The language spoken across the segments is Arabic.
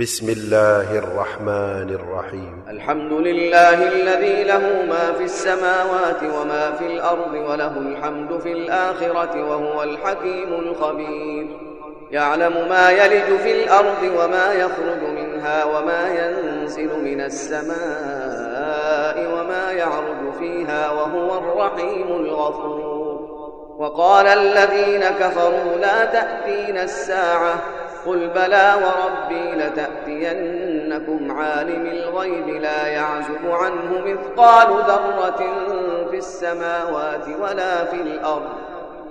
بسم الله الرحمن الرحيم. الحمد لله الذي له ما في السماوات وما في الأرض وله الحمد في الآخرة وهو الحكيم الخبير. يعلم ما يلج في الأرض وما يخرج منها وما ينزل من السماء وما يعرج فيها وهو الرحيم الغفور. وقال الذين كفروا لا تأتين الساعة قل بلى وربي لتأتينكم عالم الغيب لا يعزب عنه مثقال ذرة في السماوات ولا في الأرض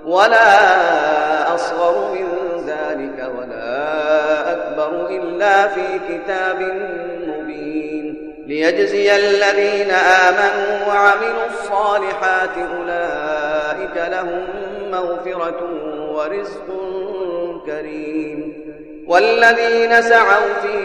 ولا أصغر من ذلك ولا أكبر إلا في كتاب مبين ليجزي الذين آمنوا وعملوا الصالحات أولئك لهم مغفرة ورزق كريم والذين سعوا في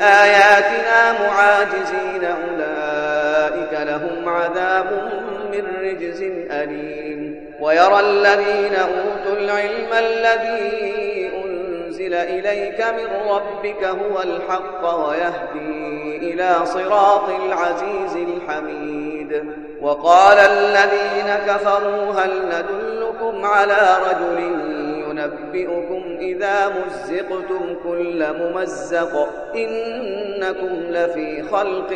آياتنا معاجزين أولئك لهم عذاب من رجز أليم. ويرى الذين أوتوا العلم الذي أنزل إليك من ربك هو الحق ويهدي إلى صراط العزيز الحميد. وقال الذين كفروا هل ندلكم على رجل ينبئكم إذا مزقتم كل ممزق إنكم لفي خلق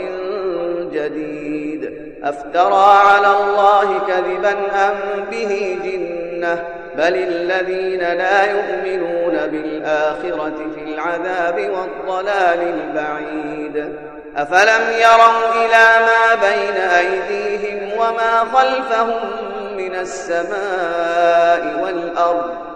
جديد أفترى على الله كذبا أم به جنة بل الذين لا يؤمنون بالآخرة في العذاب والضلال البعيد أفلم يروا إلى ما بين أيديهم وما خلفهم من السماء والأرض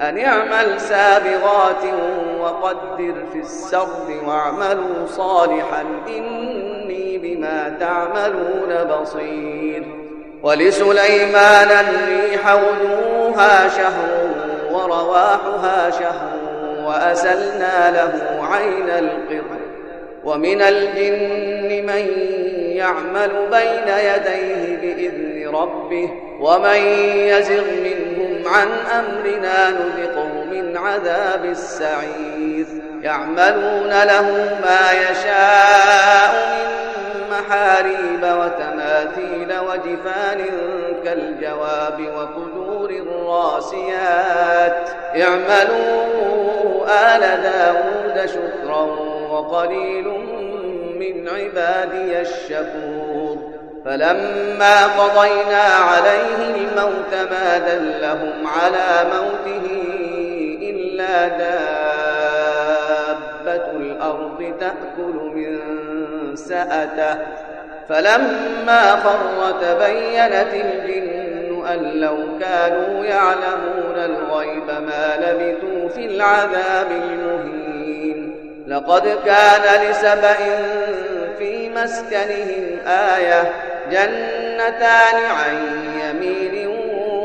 أن اعمل سابغات وقدر في السرد واعملوا صالحا إني بما تعملون بصير ولسليمان الريح غدوها شهر ورواحها شهر وأسلنا له عين القطر ومن الجن من يعمل بين يديه بإذن ربه ومن يزغ منهم عن أمرنا نذقه من عذاب السعير. يعملون له ما يشاء من محاريب وتماثيل وجفان كالجواب وقدور الراسيات. اعملوا آل داود شكرا وقليل من عبادي الشكور. فلما قضينا عليه الموت ما دلهم على موته إلا دابة الأرض تأكل من سأته. فلما خر تبينت الجن أن لو كانوا يعلمون الغيب ما لبثوا في العذاب المهين. لقد كان لسبأ في مسكنهم آية جنتان عن يمين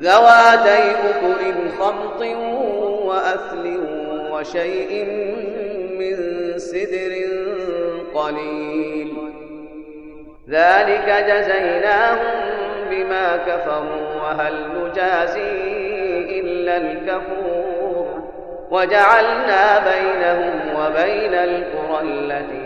ذواتي أكل خمط وأثل وشيء من سدر قليل. ذلك جزيناهم بما كفروا وهل نجازي إلا الكفور. وجعلنا بينهم وبين القرى التي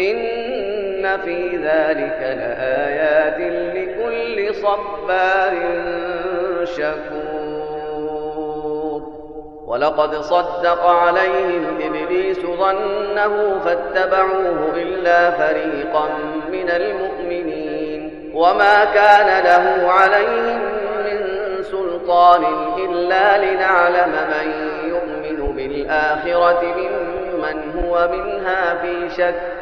إن في ذلك لآيات لكل صبار شكور. ولقد صدق عليهم إبليس ظنه فاتبعوه إلا فريقا من المؤمنين. وما كان له عليهم من سلطان إلا لنعلم من يؤمن بالآخرة ممن هو منها في شك.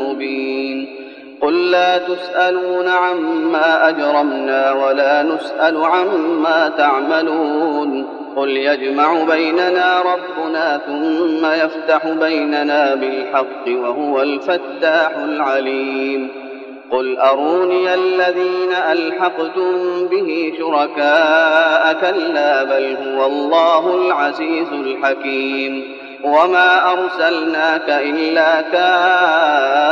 قل لا تسألون عما أجرمنا ولا نسأل عما تعملون قل يجمع بيننا ربنا ثم يفتح بيننا بالحق وهو الفتاح العليم قل أروني الذين ألحقتم به شركاء كلا بل هو الله العزيز الحكيم وما أرسلناك إلا كافة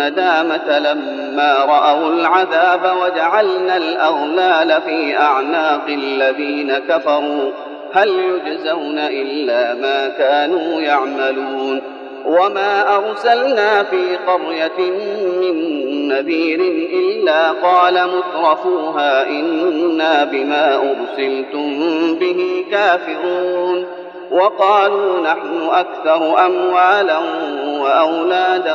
الندامة لما رأوا العذاب وجعلنا الأغلال في أعناق الذين كفروا. هل يجزون إلا ما كانوا يعملون. وما أرسلنا في قرية من نذير إلا قال مترفوها إنا بما أرسلتم به كافرون. وقالوا نحن أكثر أموالا وأولادا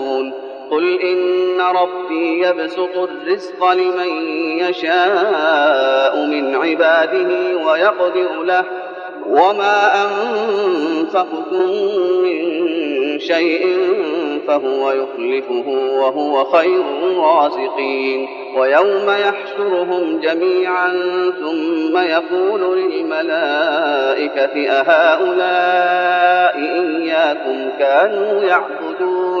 قل إن ربي يبسط الرزق لمن يشاء من عباده ويقدر له وما أنفقتم من شيء فهو يخلفه وهو خير الرازقين ويوم يحشرهم جميعا ثم يقول للملائكة أهؤلاء إياكم كانوا يعبدون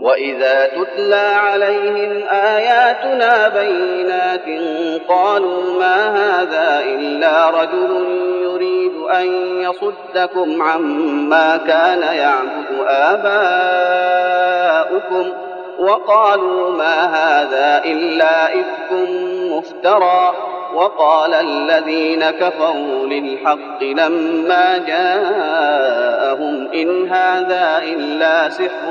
وإذا تتلى عليهم آياتنا بينات قالوا ما هذا إلا رجل يريد أن يصدكم عما كان يعبد آباؤكم وقالوا ما هذا إلا إفك مفترى وقال الذين كفروا للحق لما جاءهم إن هذا إلا سحر